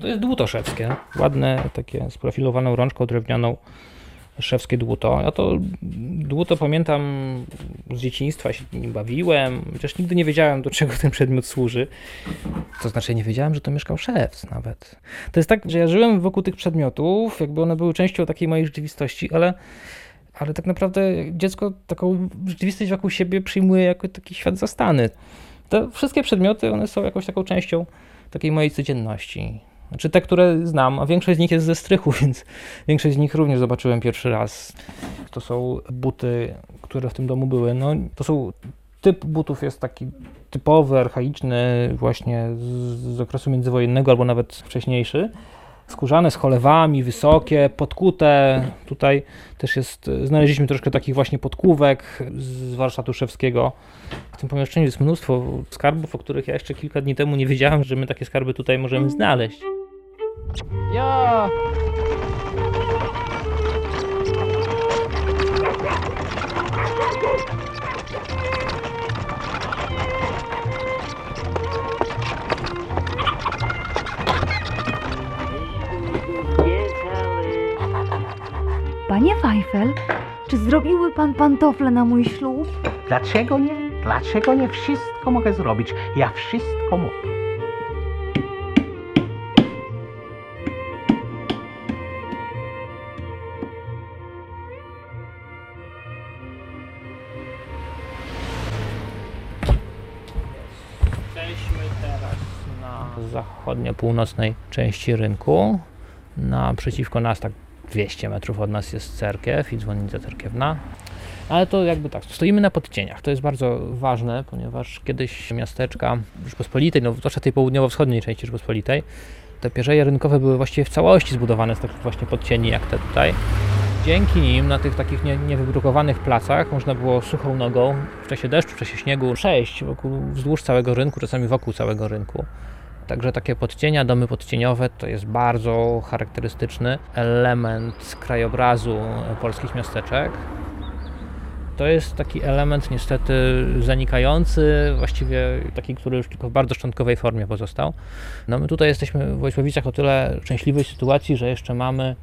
To jest dłuto szewskie. Ładne, takie sprofilowaną rączką drewnianą szewskie dłuto. Ja to dłuto pamiętam z dzieciństwa, się nim bawiłem, chociaż nigdy nie wiedziałem, do czego ten przedmiot służy. To znaczy, nie wiedziałem, że to mieszkał szewc nawet. To jest tak, że ja żyłem wokół tych przedmiotów, jakby one były częścią takiej mojej rzeczywistości, ale, ale tak naprawdę dziecko taką rzeczywistość wokół siebie przyjmuje jako taki świat zastany. Te wszystkie przedmioty, one są jakąś taką częścią takiej mojej codzienności. Znaczy te, które znam, a większość z nich jest ze strychu, więc większość z nich również zobaczyłem pierwszy raz. To są buty, które w tym domu były. No, to są typ butów jest taki typowy, archaiczny, właśnie z, z okresu międzywojennego albo nawet wcześniejszy skórzane z cholewami, wysokie, podkute. Tutaj też jest, znaleźliśmy troszkę takich właśnie podkówek z warsztatu szewskiego. W tym pomieszczeniu jest mnóstwo skarbów, o których ja jeszcze kilka dni temu nie wiedziałem, że my takie skarby tutaj możemy znaleźć. Ja! Panie Feifel, czy zrobiłby pan pantofle na mój ślub? Dlaczego nie? Dlaczego nie? Wszystko mogę zrobić. Ja wszystko mogę. Zachodnio-północnej części rynku. Naprzeciwko nas, tak 200 metrów od nas jest cerkiew i dzwonnica cerkiewna. Ale to jakby tak, stoimy na podcieniach. To jest bardzo ważne, ponieważ kiedyś miasteczka Rzeczpospolitej, no zwłaszcza tej południowo-wschodniej części Rzeczpospolitej, te pierzeje rynkowe były właściwie w całości zbudowane z takich właśnie podcieni jak te tutaj. Dzięki nim na tych takich nie, niewybrukowanych placach można było suchą nogą w czasie deszczu, w czasie śniegu przejść wokół, wzdłuż całego rynku, czasami wokół całego rynku. Także takie podcienia, domy podcieniowe to jest bardzo charakterystyczny element krajobrazu polskich miasteczek. To jest taki element niestety zanikający, właściwie taki, który już tylko w bardzo szczątkowej formie pozostał. No my tutaj jesteśmy w Wojsławicach o tyle szczęśliwej sytuacji, że jeszcze mamy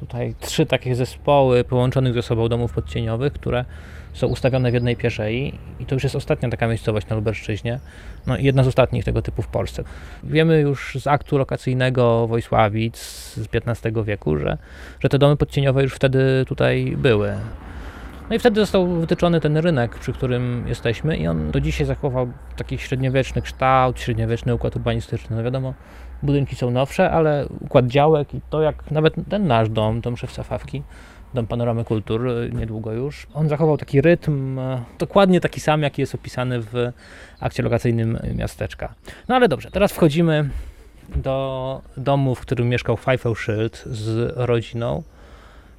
tutaj trzy takie zespoły połączonych ze sobą domów podcieniowych, które są ustawione w jednej pierzei i to już jest ostatnia taka miejscowość na Lubelszczyźnie, no i jedna z ostatnich tego typu w Polsce. Wiemy już z aktu lokacyjnego Wojsławic z XV wieku, że, że te domy podcieniowe już wtedy tutaj były. No i wtedy został wytyczony ten rynek, przy którym jesteśmy i on do dzisiaj zachował taki średniowieczny kształt, średniowieczny układ urbanistyczny. No wiadomo, budynki są nowsze, ale układ działek i to jak nawet ten nasz dom, dom szewca Fawki, dom Panoramy Kultur, y, niedługo już, on zachował taki rytm, e, dokładnie taki sam, jaki jest opisany w akcie lokacyjnym miasteczka. No ale dobrze, teraz wchodzimy do domu, w którym mieszkał Pfeiffer Schild z rodziną,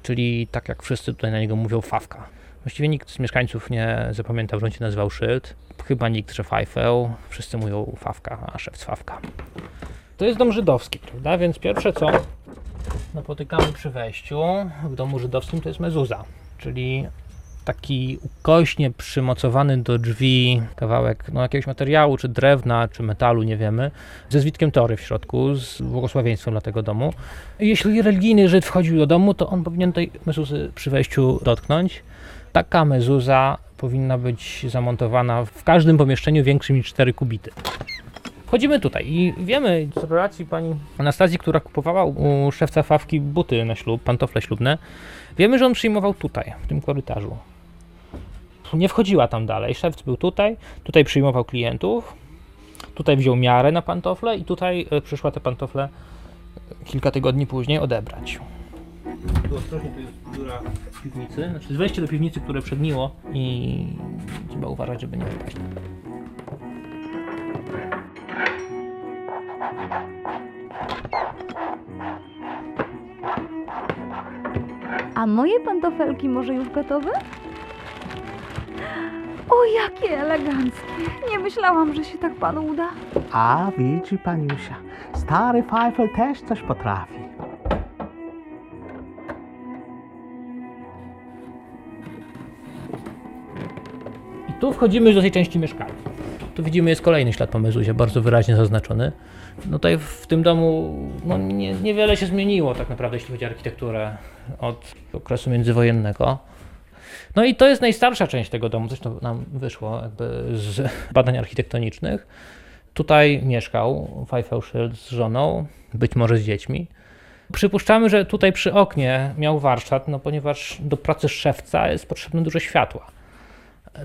czyli tak jak wszyscy tutaj na niego mówią, Fawka. Właściwie nikt z mieszkańców nie zapamiętał, że on się nazywał Schild. Chyba nikt, że Pfeiffer. Wszyscy mówią Fawka, a szef Fawka. To jest dom żydowski, prawda? Więc pierwsze co napotykamy przy wejściu w domu żydowskim to jest mezuza, czyli taki ukośnie przymocowany do drzwi kawałek no, jakiegoś materiału, czy drewna, czy metalu, nie wiemy, ze zwitkiem tory w środku, z błogosławieństwem dla tego domu. Jeśli religijny Żyd wchodził do domu, to on powinien tej mezuzy przy wejściu dotknąć. Taka mezuza powinna być zamontowana w każdym pomieszczeniu większym niż 4 kubity. Wchodzimy tutaj i wiemy z relacji pani Anastazji, która kupowała u szewca Fawki buty na ślub, pantofle ślubne, wiemy, że on przyjmował tutaj, w tym korytarzu. Nie wchodziła tam dalej, szewc był tutaj, tutaj przyjmował klientów, tutaj wziął miarę na pantofle i tutaj e, przyszła te pantofle kilka tygodni później odebrać. Tu ostrożnie, tu jest dziura w piwnicy, znaczy wejście do piwnicy, które przedniło i trzeba uważać, żeby nie wypaść. A moje pantofelki może już gotowe? O, jakie eleganckie! Nie myślałam, że się tak panu uda. A widzi paniusia, stary Pfeiffer też coś potrafi. I tu wchodzimy już do tej części mieszkania. Tu widzimy jest kolejny ślad po mezuzie, bardzo wyraźnie zaznaczony. No tutaj w tym domu no nie, niewiele się zmieniło tak naprawdę, jeśli chodzi o architekturę od okresu międzywojennego. No i to jest najstarsza część tego domu, zresztą nam wyszło jakby z badań architektonicznych. Tutaj mieszkał Pfeiffer z żoną, być może z dziećmi. Przypuszczamy, że tutaj przy oknie miał warsztat, no ponieważ do pracy szewca jest potrzebne dużo światła.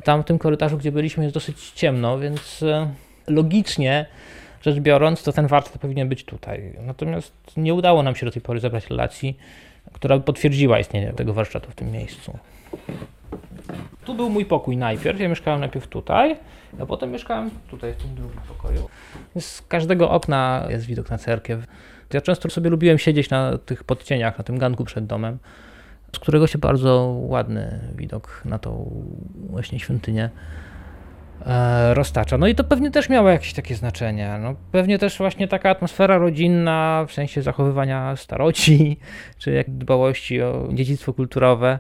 Tam w tym korytarzu, gdzie byliśmy, jest dosyć ciemno, więc e, logicznie rzecz biorąc, to ten warsztat powinien być tutaj. Natomiast nie udało nam się do tej pory zebrać relacji, która potwierdziła istnienie tego warsztatu w tym miejscu. Tu był mój pokój najpierw. Ja mieszkałem najpierw tutaj, a potem mieszkałem tutaj, w tym drugim pokoju. Z każdego okna jest widok na cerkiew. Ja często sobie lubiłem siedzieć na tych podcieniach, na tym ganku przed domem, z którego się bardzo ładny widok na tą właśnie świątynię e, roztacza. No i to pewnie też miało jakieś takie znaczenie. No, pewnie też właśnie taka atmosfera rodzinna, w sensie zachowywania staroci, czy jak dbałości o dziedzictwo kulturowe.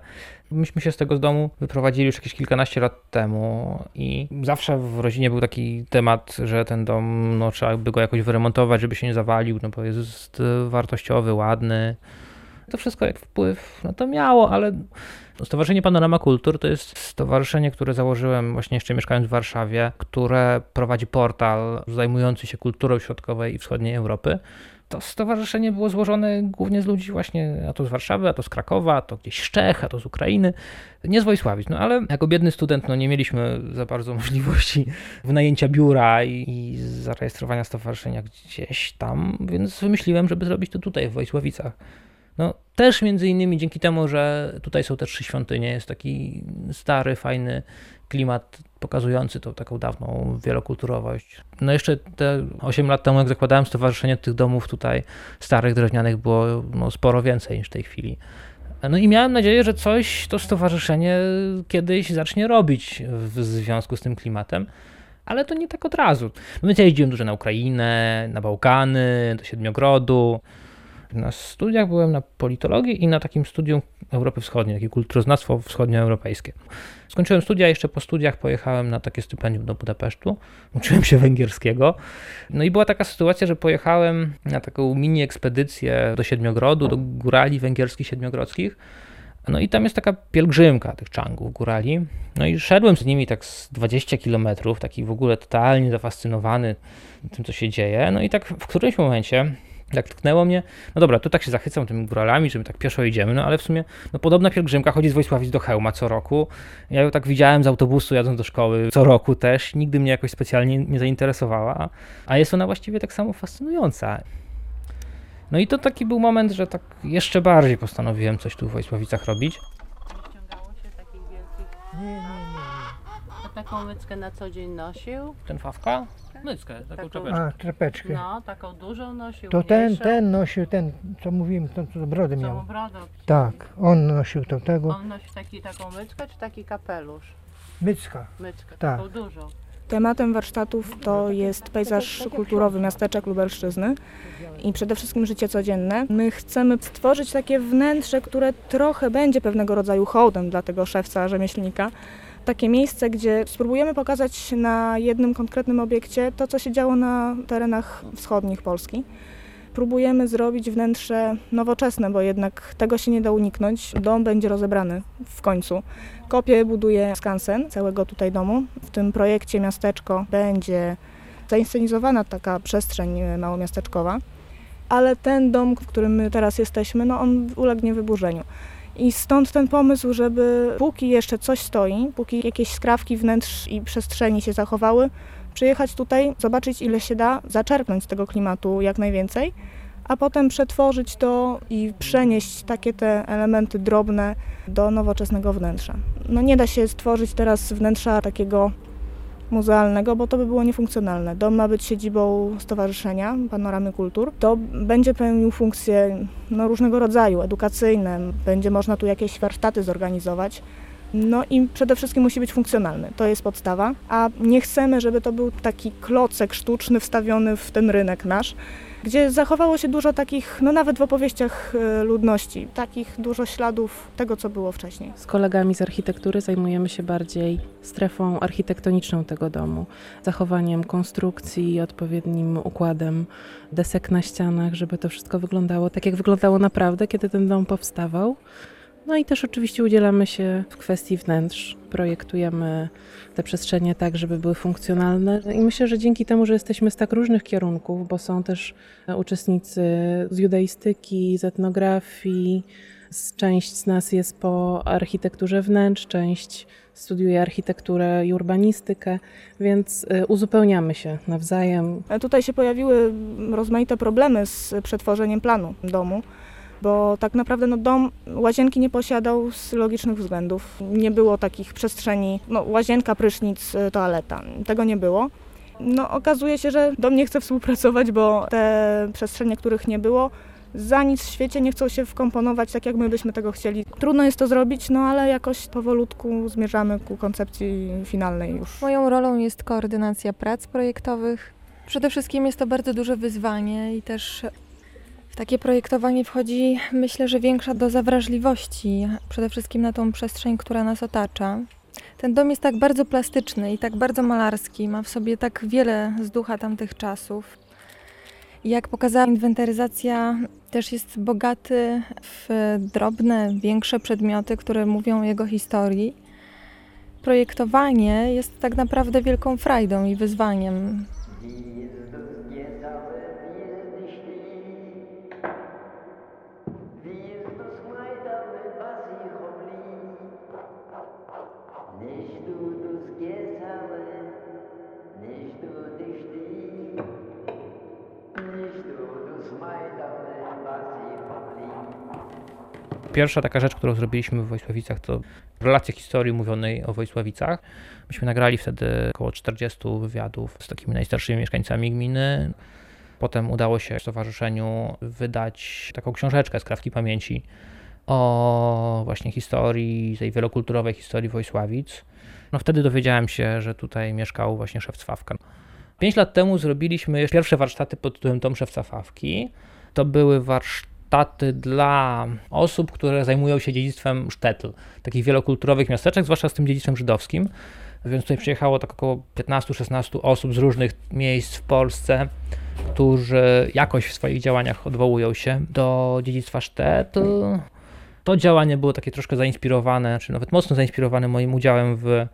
Myśmy się z tego domu wyprowadzili już jakieś kilkanaście lat temu i zawsze w rodzinie był taki temat, że ten dom, no trzeba by go jakoś wyremontować, żeby się nie zawalił, no bo jest wartościowy, ładny. To wszystko jak wpływ, no to miało, ale Stowarzyszenie Panorama Kultur to jest stowarzyszenie, które założyłem właśnie jeszcze mieszkając w Warszawie, które prowadzi portal zajmujący się kulturą środkowej i wschodniej Europy. To stowarzyszenie było złożone głównie z ludzi właśnie, a to z Warszawy, a to z Krakowa, a to gdzieś z Czech, a to z Ukrainy, nie z Wojsławic. No ale jako biedny student no, nie mieliśmy za bardzo możliwości wynajęcia biura i, i zarejestrowania stowarzyszenia gdzieś tam, więc wymyśliłem, żeby zrobić to tutaj w Wojsławicach. No, też między innymi dzięki temu, że tutaj są te trzy świątynie, jest taki stary, fajny klimat pokazujący tą taką dawną wielokulturowość. No jeszcze te 8 lat temu, jak zakładałem stowarzyszenie, tych domów tutaj starych, drewnianych było no, sporo więcej niż w tej chwili. No i miałem nadzieję, że coś to stowarzyszenie kiedyś zacznie robić w związku z tym klimatem, ale to nie tak od razu. No więc ja jeździłem dużo na Ukrainę, na Bałkany, do Siedmiogrodu, na studiach byłem na politologii i na takim studium Europy Wschodniej, takie kulturoznawstwo wschodnioeuropejskie. Skończyłem studia, jeszcze po studiach pojechałem na takie stypendium do Budapesztu. Uczyłem się węgierskiego. No i była taka sytuacja, że pojechałem na taką mini ekspedycję do Siedmiogrodu, do górali węgierskich siedmiogrodzkich. No i tam jest taka pielgrzymka tych czangów, górali. No i szedłem z nimi tak z 20 kilometrów, taki w ogóle totalnie zafascynowany tym, co się dzieje. No i tak w którymś momencie tak tknęło mnie, no dobra, tu tak się zachwycam tymi góralami, że my tak pieszo idziemy, no ale w sumie no podobna pielgrzymka chodzi z Wojsławic do Chełma co roku. Ja ją tak widziałem z autobusu jadąc do szkoły co roku też, nigdy mnie jakoś specjalnie nie zainteresowała, a jest ona właściwie tak samo fascynująca. No i to taki był moment, że tak jeszcze bardziej postanowiłem coś tu w Wojsławicach robić. Ściągało się takich wielkich... Nie, taką myckę na co dzień nosił? Ten Fawka? Myckę, taką Taką- czapeczkę. A, trapeczkę. No, taką dużą nosił, To ten, mniejszą. ten nosił, ten, co mówiłem, ten, co brodę Co miał. mu brodą. Tak, on nosił to tego. On nosi taki, taką myczkę, czy taki kapelusz? Mycka. Myczkę, Tak. taką dużą. Tematem warsztatów to jest pejzaż kulturowy miasteczek Lubelszczyzny i przede wszystkim życie codzienne. My chcemy stworzyć takie wnętrze, które trochę będzie pewnego rodzaju hołdem dla tego szewca, rzemieślnika. Takie miejsce, gdzie spróbujemy pokazać na jednym konkretnym obiekcie to, co się działo na terenach wschodnich Polski. Próbujemy zrobić wnętrze nowoczesne, bo jednak tego się nie da uniknąć. Dom będzie rozebrany w końcu. Kopię buduje skansen całego tutaj domu. W tym projekcie miasteczko będzie zainscenizowana taka przestrzeń e, małomiasteczkowa, ale ten dom, w którym my teraz jesteśmy, no on ulegnie wyburzeniu. I stąd ten pomysł, żeby póki jeszcze coś stoi, póki jakieś skrawki wnętrz i przestrzeni się zachowały, przyjechać tutaj, zobaczyć ile się da, zaczerpnąć z tego klimatu jak najwięcej, a potem przetworzyć to i przenieść takie te elementy drobne do nowoczesnego wnętrza. No nie da się stworzyć teraz wnętrza takiego muzealnego, bo to by było niefunkcjonalne. Dom ma być siedzibą stowarzyszenia Panoramy Kultur. To będzie pełnił funkcje no, różnego rodzaju, edukacyjne. Będzie można tu jakieś warsztaty zorganizować, No i przede wszystkim musi być funkcjonalny, to jest podstawa, a nie chcemy, żeby to był taki klocek sztuczny wstawiony w ten rynek nasz, gdzie zachowało się dużo takich, no nawet w opowieściach e, ludności, takich dużo śladów tego, co było wcześniej. Z kolegami z architektury zajmujemy się bardziej strefą architektoniczną tego domu, zachowaniem konstrukcji, odpowiednim układem desek na ścianach, żeby to wszystko wyglądało tak, jak wyglądało naprawdę, kiedy ten dom powstawał. No i też oczywiście udzielamy się w kwestii wnętrz, projektujemy te przestrzenie tak, żeby były funkcjonalne. I myślę, że dzięki temu, że jesteśmy z tak różnych kierunków, bo są też uczestnicy z judaistyki, z etnografii, część z nas jest po architekturze wnętrz, część studiuje architekturę i urbanistykę, więc y, uzupełniamy się nawzajem. E, Tutaj się pojawiły rozmaite problemy z przetworzeniem planu domu, bo tak naprawdę no, dom łazienki nie posiadał z logicznych względów. Nie było takich przestrzeni, no, łazienka, prysznic, y, toaleta. Tego nie było. No, okazuje się, że dom nie chce współpracować, bo te przestrzenie, których nie było, za nic w świecie nie chcą się wkomponować tak, jak my byśmy tego chcieli. Trudno jest to zrobić, no ale jakoś powolutku zmierzamy ku koncepcji finalnej już. Moją rolą jest koordynacja prac projektowych. Przede wszystkim jest to bardzo duże wyzwanie i też w takie projektowanie wchodzi, myślę, że większa doza wrażliwości, przede wszystkim na tą przestrzeń, która nas otacza. Ten dom jest tak bardzo plastyczny i tak bardzo malarski, ma w sobie tak wiele z ducha tamtych czasów. Jak pokazała inwentaryzacja, też jest bogaty w drobne, większe przedmioty, które mówią o jego historii projektowanie jest tak naprawdę wielką frajdą i wyzwaniem. Pierwsza taka rzecz, którą zrobiliśmy w Wojsławicach, to relacja historii mówionej o Wojsławicach. Myśmy nagrali wtedy około 40 wywiadów z takimi najstarszymi mieszkańcami gminy. Potem udało się stowarzyszeniu wydać taką książeczkę z krawki pamięci o właśnie historii, tej wielokulturowej historii Wojsławic. No wtedy dowiedziałem się, że tutaj mieszkał właśnie szewc Fawka. Pięć lat temu zrobiliśmy pierwsze warsztaty pod tytułem Tom Szewca Fawki. To były warsztaty dla osób, które zajmują się dziedzictwem sztetl, takich wielokulturowych miasteczek, zwłaszcza z tym dziedzictwem żydowskim. Więc tutaj przyjechało tak około 15-16 osób z różnych miejsc w Polsce, którzy jakoś w swoich działaniach odwołują się do dziedzictwa sztetl. To działanie było takie troszkę zainspirowane, czy nawet mocno zainspirowane moim udziałem w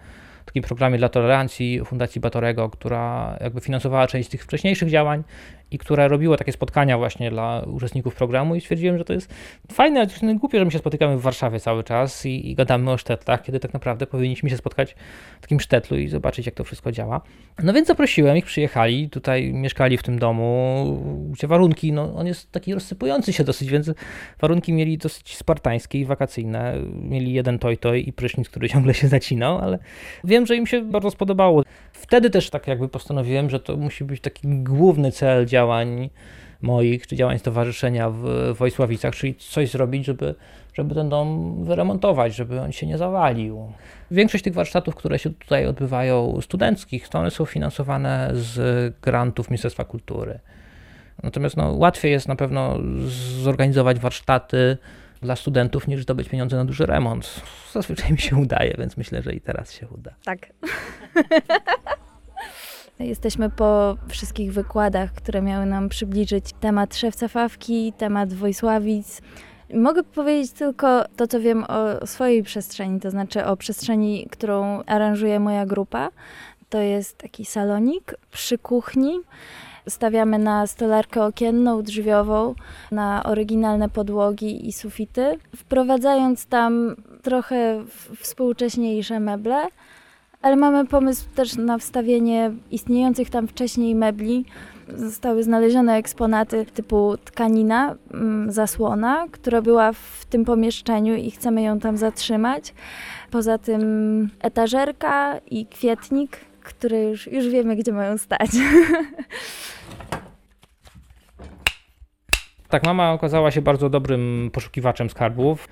takim programie dla tolerancji Fundacji Batorego, która jakby finansowała część tych wcześniejszych działań i która robiła takie spotkania właśnie dla uczestników programu i stwierdziłem, że to jest fajne, ale troszkę głupie, że my się spotykamy w Warszawie cały czas i, i gadamy o sztetlach, kiedy tak naprawdę powinniśmy się spotkać w takim sztetlu i zobaczyć, jak to wszystko działa. No więc zaprosiłem ich, przyjechali, tutaj mieszkali w tym domu, gdzie warunki, no on jest taki rozsypujący się dosyć, więc warunki mieli dosyć spartańskie i wakacyjne. Mieli jeden toj-toj i prysznic, który ciągle się zacinał, ale wiem, że im się bardzo spodobało. Wtedy też tak jakby postanowiłem, że to musi być taki główny cel działań moich, czy działań stowarzyszenia w Wojsławicach, czyli coś zrobić, żeby, żeby ten dom wyremontować, żeby on się nie zawalił. Większość tych warsztatów, które się tutaj odbywają studenckich, to one są finansowane z grantów Ministerstwa Kultury. Natomiast no, łatwiej jest na pewno zorganizować warsztaty dla studentów niż zdobyć pieniądze na duży remont. Zazwyczaj mi się udaje, więc myślę, że i teraz się uda. Tak. Jesteśmy po wszystkich wykładach, które miały nam przybliżyć temat Szewca Fawki, temat Wojsławic. Mogę powiedzieć tylko to, co wiem o swojej przestrzeni, to znaczy o przestrzeni, którą aranżuje moja grupa. To jest taki salonik przy kuchni. Stawiamy na stolarkę okienną, drzwiową, na oryginalne podłogi i sufity, wprowadzając tam trochę współcześniejsze meble, ale mamy pomysł też na wstawienie istniejących tam wcześniej mebli. Zostały znalezione eksponaty typu tkanina, mm, zasłona, która była w tym pomieszczeniu i chcemy ją tam zatrzymać. Poza tym etażerka i kwietnik, które już, już wiemy, gdzie mają stać. Tak, mama okazała się bardzo dobrym poszukiwaczem skarbów.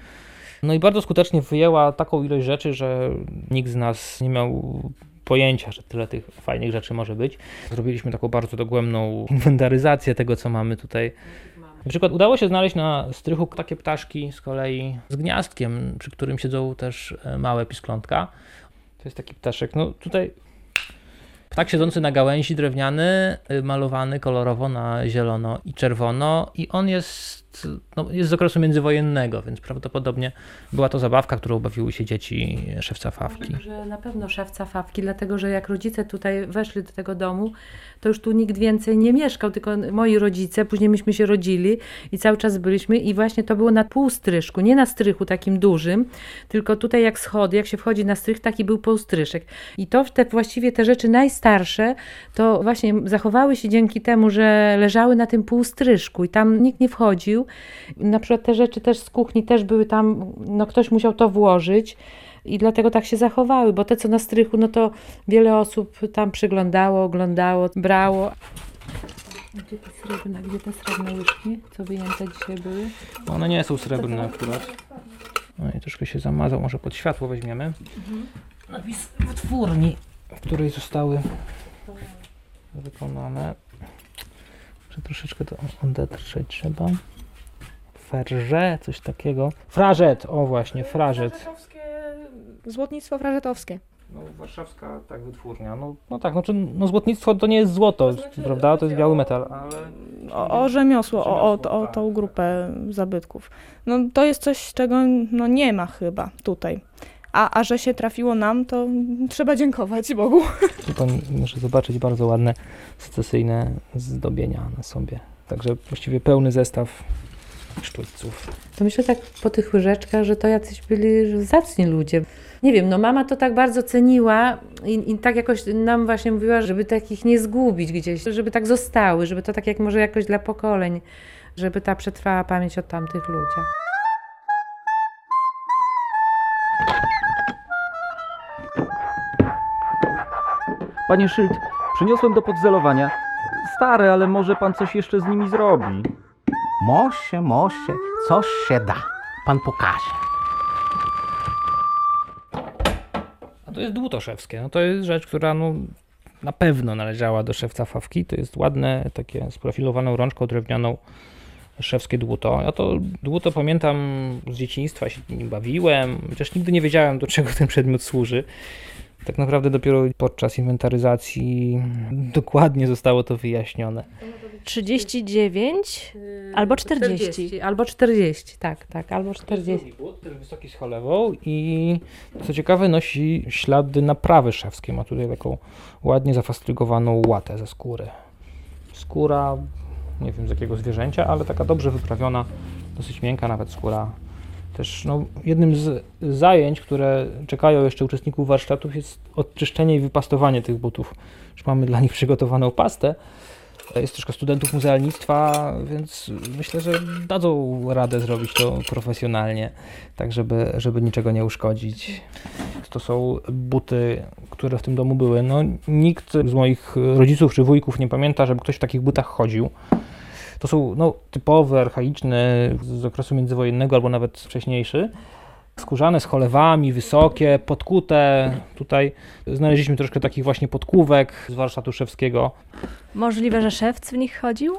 No i bardzo skutecznie wyjęła taką ilość rzeczy, że nikt z nas nie miał pojęcia, że tyle tych fajnych rzeczy może być. Zrobiliśmy taką bardzo dogłębną inwentaryzację tego, co mamy tutaj. Na przykład udało się znaleźć na strychu takie ptaszki z kolei z gniazdkiem, przy którym siedzą też e, małe pisklątka. To jest taki ptaszek, no tutaj ptak siedzący na gałęzi drewniany, y, malowany kolorowo na zielono i czerwono i on jest, no, jest z okresu międzywojennego, więc prawdopodobnie była to zabawka, którą bawiły się dzieci szewca Fawki. Że na pewno szewca Fawki, dlatego że jak rodzice tutaj weszli do tego domu, to już tu nikt więcej nie mieszkał, tylko moi rodzice, później myśmy się rodzili i cały czas byliśmy i właśnie to było na półstryżku, nie na strychu takim dużym, tylko tutaj jak schody, jak się wchodzi na strych, taki był półstryszek. I to te właściwie te rzeczy najstarsze, to właśnie zachowały się dzięki temu, że leżały na tym półstryżku i tam nikt nie wchodził. Na przykład te rzeczy też z kuchni też były tam, no ktoś musiał to włożyć i dlatego tak się zachowały, bo te co na strychu, no to wiele osób tam przyglądało, oglądało, brało. Gdzie te srebrne, gdzie te srebrne łyżki, co wyjęte dzisiaj były? No One nie są srebrne akurat. No i troszkę się zamazał, może pod światło weźmiemy. Napis wytwórni, w której zostały wykonane. Że troszeczkę to odetrzeć trzeba. Ferże, coś takiego. Frażet, o właśnie, frażet. Złotnictwo frażetowskie. No, warszawska tak wytwórnia. No, no tak, znaczy, no złotnictwo to nie jest złoto, prawda? To jest biały metal, ale O, o rzemiosło, o, o, o tak. tą grupę zabytków. No to jest coś, czego no, nie ma chyba tutaj. A, a że się trafiło nam, to trzeba dziękować Bogu. tu pan może zobaczyć bardzo ładne secesyjne zdobienia na sobie. Także właściwie pełny zestaw sztućców. To myślę tak po tych łyżeczkach, że to jacyś byli zacni ludzie. Nie wiem, no mama to tak bardzo ceniła i, i tak jakoś nam właśnie mówiła, żeby takich nie zgubić gdzieś, żeby tak zostały, żeby to tak jak może jakoś dla pokoleń, żeby ta przetrwała pamięć o tamtych ludziach. Panie Szyld, przyniosłem do podzelowania. Stare, ale może pan coś jeszcze z nimi zrobi. Mosie, mosie, coś się da. Pan pokaże. A to jest dłuto szewskie. No to jest rzecz, która no, na pewno należała do szewca Fawki. To jest ładne, takie sprofilowaną rączką drewnianą szewskie dłuto. Ja to dłuto pamiętam z dzieciństwa, się nim bawiłem, chociaż nigdy nie wiedziałem, do czego ten przedmiot służy. Tak naprawdę dopiero podczas inwentaryzacji dokładnie zostało to wyjaśnione. 39 albo 40. Albo 40, tak, tak, albo 40. but, też wysoki z cholewą i co ciekawe nosi ślady naprawy szewskiej. Ma tutaj taką ładnie zafastrygowaną łatę ze skóry. Skóra, nie wiem z jakiego zwierzęcia, ale taka dobrze wyprawiona, dosyć miękka nawet skóra. Też no, jednym z zajęć, które czekają jeszcze uczestników warsztatów jest odczyszczenie i wypastowanie tych butów. Już mamy dla nich przygotowaną pastę. Jest troszkę studentów muzealnictwa, więc myślę, że dadzą radę zrobić to profesjonalnie, tak żeby, żeby niczego nie uszkodzić. To są buty, które w tym domu były. No, nikt z moich rodziców czy wujków nie pamięta, żeby ktoś w takich butach chodził. To są no, typowe, archaiczne z okresu międzywojennego albo nawet wcześniejszy. Skórzane z cholewami, wysokie, podkute. Tutaj znaleźliśmy troszkę takich właśnie podkówek z warsztatu szewskiego. Możliwe, że szewc w nich chodził?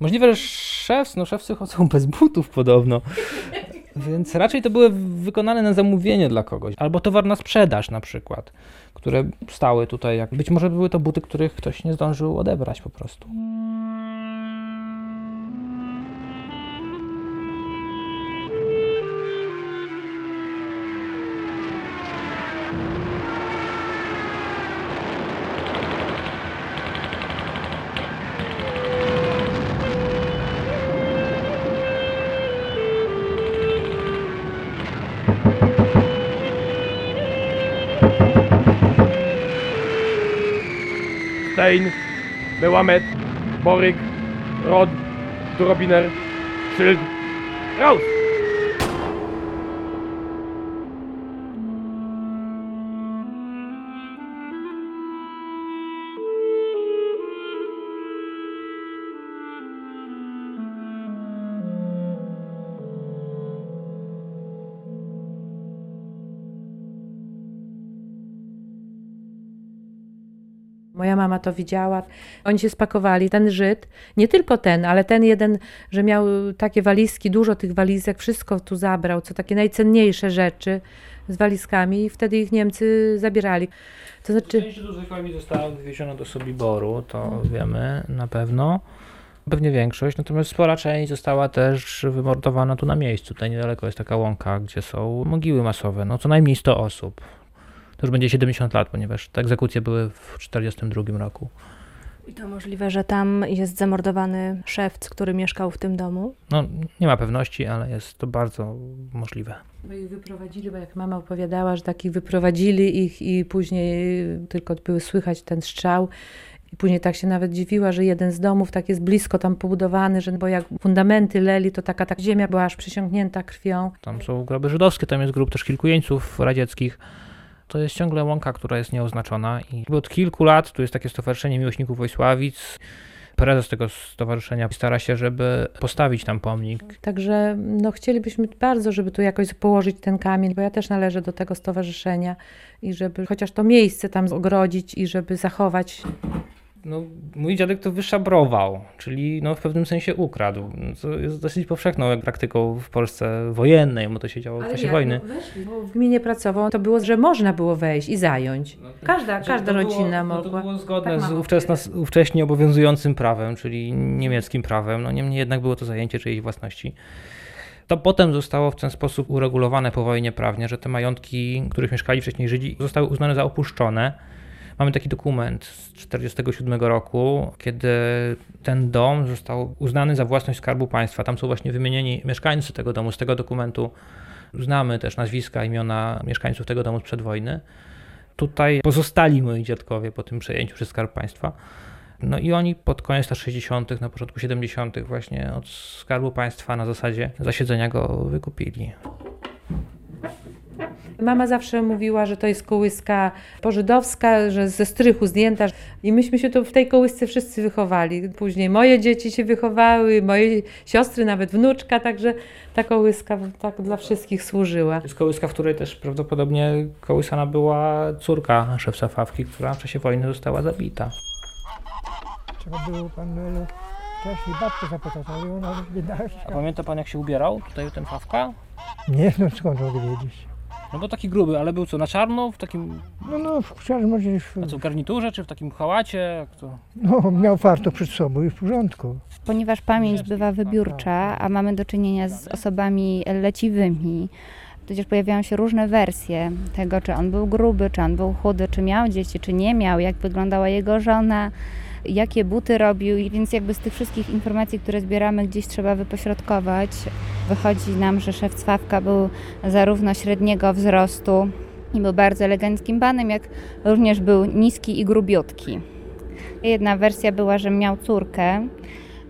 Możliwe, że szewc, no szewcy chodzą bez butów podobno. Więc raczej to były wykonane na zamówienie dla kogoś. Albo towar na sprzedaż na przykład, które stały tutaj. Być może były to buty, których ktoś nie zdążył odebrać po prostu. Stein, Bełamet, Boryk, Rod, Drobiner, Szyld. Raus! Moja mama to widziała. Oni się spakowali, ten Żyd, nie tylko ten, ale ten jeden, że miał takie walizki, dużo tych walizek, wszystko tu zabrał, co takie najcenniejsze rzeczy z walizkami i wtedy ich Niemcy zabierali. To znaczy... Część do zwykłymi została wywieziona do Sobiboru, to wiemy na pewno. Pewnie większość, natomiast spora część została też wymordowana tu na miejscu. Tutaj niedaleko jest taka łąka, gdzie są mogiły masowe, no co najmniej 100 osób. To już będzie 70 lat, ponieważ te egzekucje były w 1942 roku. I to możliwe, że tam jest zamordowany szewc, który mieszkał w tym domu? No, nie ma pewności, ale jest to bardzo możliwe. Bo ich wyprowadzili, bo jak mama opowiadała, że takich wyprowadzili ich i później tylko były słychać ten strzał. I później tak się nawet dziwiła, że jeden z domów tak jest blisko tam pobudowany, że bo jak fundamenty leli, to taka tak ziemia była aż przysiągnięta krwią. Tam są groby żydowskie, tam jest grób też kilku jeńców radzieckich. To jest ciągle łąka, która jest nieoznaczona i od kilku lat tu jest takie stowarzyszenie miłośników Wojsławic. Prezes tego stowarzyszenia stara się, żeby postawić tam pomnik. Także no, chcielibyśmy bardzo, żeby tu jakoś położyć ten kamień, bo ja też należę do tego stowarzyszenia i żeby chociaż to miejsce tam ogrodzić i żeby zachować no, mój dziadek to wyszabrował, czyli no, w pewnym sensie ukradł. Co jest dosyć powszechną praktyką w Polsce wojennej, bo to się działo w czasie wojny. No weszli, bo w gminie pracował, to było, że można było wejść i zająć. Każda, każda rodzina no, mogła. To było zgodne Tak z mama ówczesna, ówcześnie obowiązującym prawem, czyli niemieckim prawem. No, niemniej jednak było to zajęcie czyjejś własności. To potem zostało w ten sposób uregulowane po wojnie prawnie, że te majątki, w których mieszkali wcześniej Żydzi, zostały uznane za opuszczone. Mamy taki dokument z 1947 roku, kiedy ten dom został uznany za własność Skarbu Państwa. Tam są właśnie wymienieni mieszkańcy tego domu. Z tego dokumentu znamy też nazwiska, imiona mieszkańców tego domu sprzed wojny. Tutaj pozostali moi dziadkowie po tym przejęciu przez Skarb Państwa. No i oni pod koniec lat 60., na początku 70., właśnie od Skarbu Państwa na zasadzie zasiedzenia go wykupili. Mama zawsze mówiła, że to jest kołyska pożydowska, że ze strychu zdjęta. I myśmy się tu w tej kołysce wszyscy wychowali. Później moje dzieci się wychowały, moje siostry, nawet wnuczka, także ta kołyska tak dla wszystkich służyła. To jest kołyska, w której też prawdopodobnie kołysana była córka szewca Fawki, która w czasie wojny została zabita. Trzeba było pan e, wcześniej babkę zapytać, ale ona. A pamięta pan jak się ubierał tutaj ten Fawka? Nie, no skąd mogę wiedzieć? No bo taki gruby, ale był co, na czarno? W takim, No, no, wciąż może już, a co, w garniturze, czy w takim hałacie? Jak to? no, miał farto przed sobą i w porządku. Ponieważ pamięć bywa wybiórcza, a mamy do czynienia z osobami leciwymi, tudzież pojawiają się różne wersje tego, czy on był gruby, czy on był chudy, czy miał dzieci, czy nie miał, jak wyglądała jego żona, jakie buty robił, i więc jakby z tych wszystkich informacji, które zbieramy, gdzieś trzeba wypośrodkować. Wychodzi nam, że szef Cwawka był zarówno średniego wzrostu i był bardzo eleganckim panem, jak również był niski i grubiutki. Jedna wersja była, że miał córkę.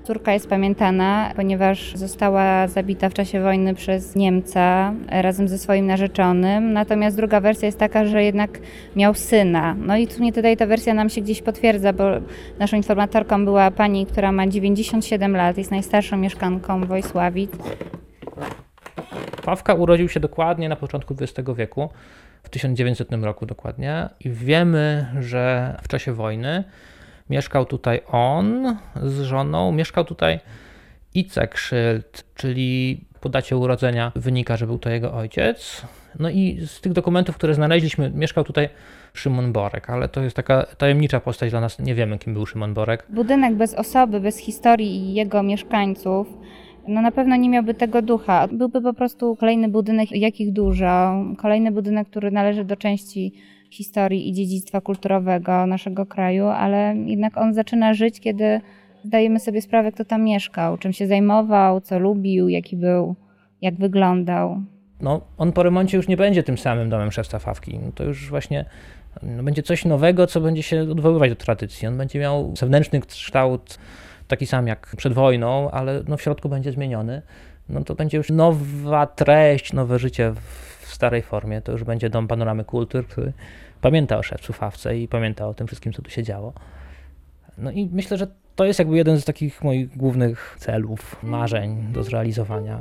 Córka jest pamiętana, ponieważ została zabita w czasie wojny przez Niemca razem ze swoim narzeczonym. Natomiast druga wersja jest taka, że jednak miał syna. No i w sumie tutaj ta wersja nam się gdzieś potwierdza, bo naszą informatorką była pani, która ma 97 lat, jest najstarszą mieszkanką Wojsławic. Pawka urodził się dokładnie na początku XX wieku, w 1900 roku dokładnie i wiemy, że w czasie wojny mieszkał tutaj on z żoną, mieszkał tutaj Icek Szyld, czyli po dacie urodzenia wynika, że był to jego ojciec. No i z tych dokumentów, które znaleźliśmy, mieszkał tutaj Szymon Borek, ale to jest taka tajemnicza postać dla nas, nie wiemy kim był Szymon Borek. Budynek bez osoby, bez historii i jego mieszkańców, no na pewno nie miałby tego ducha. Byłby po prostu kolejny budynek, jakich dużo, kolejny budynek, który należy do części historii i dziedzictwa kulturowego naszego kraju, ale jednak on zaczyna żyć, kiedy zdajemy sobie sprawę, kto tam mieszkał, czym się zajmował, co lubił, jaki był, jak wyglądał. No, on po remoncie już nie będzie tym samym domem szewca Fawki. No, to już właśnie no, będzie coś nowego, co będzie się odwoływać do tradycji. On będzie miał zewnętrzny kształt taki sam jak przed wojną, ale no, w środku będzie zmieniony. No to będzie już nowa treść, nowe życie w starej formie. To już będzie dom panoramy kultur, który pamięta o szewcu i pamięta o tym wszystkim, co tu się działo. No i myślę, że to jest jakby jeden z takich moich głównych celów, marzeń do zrealizowania.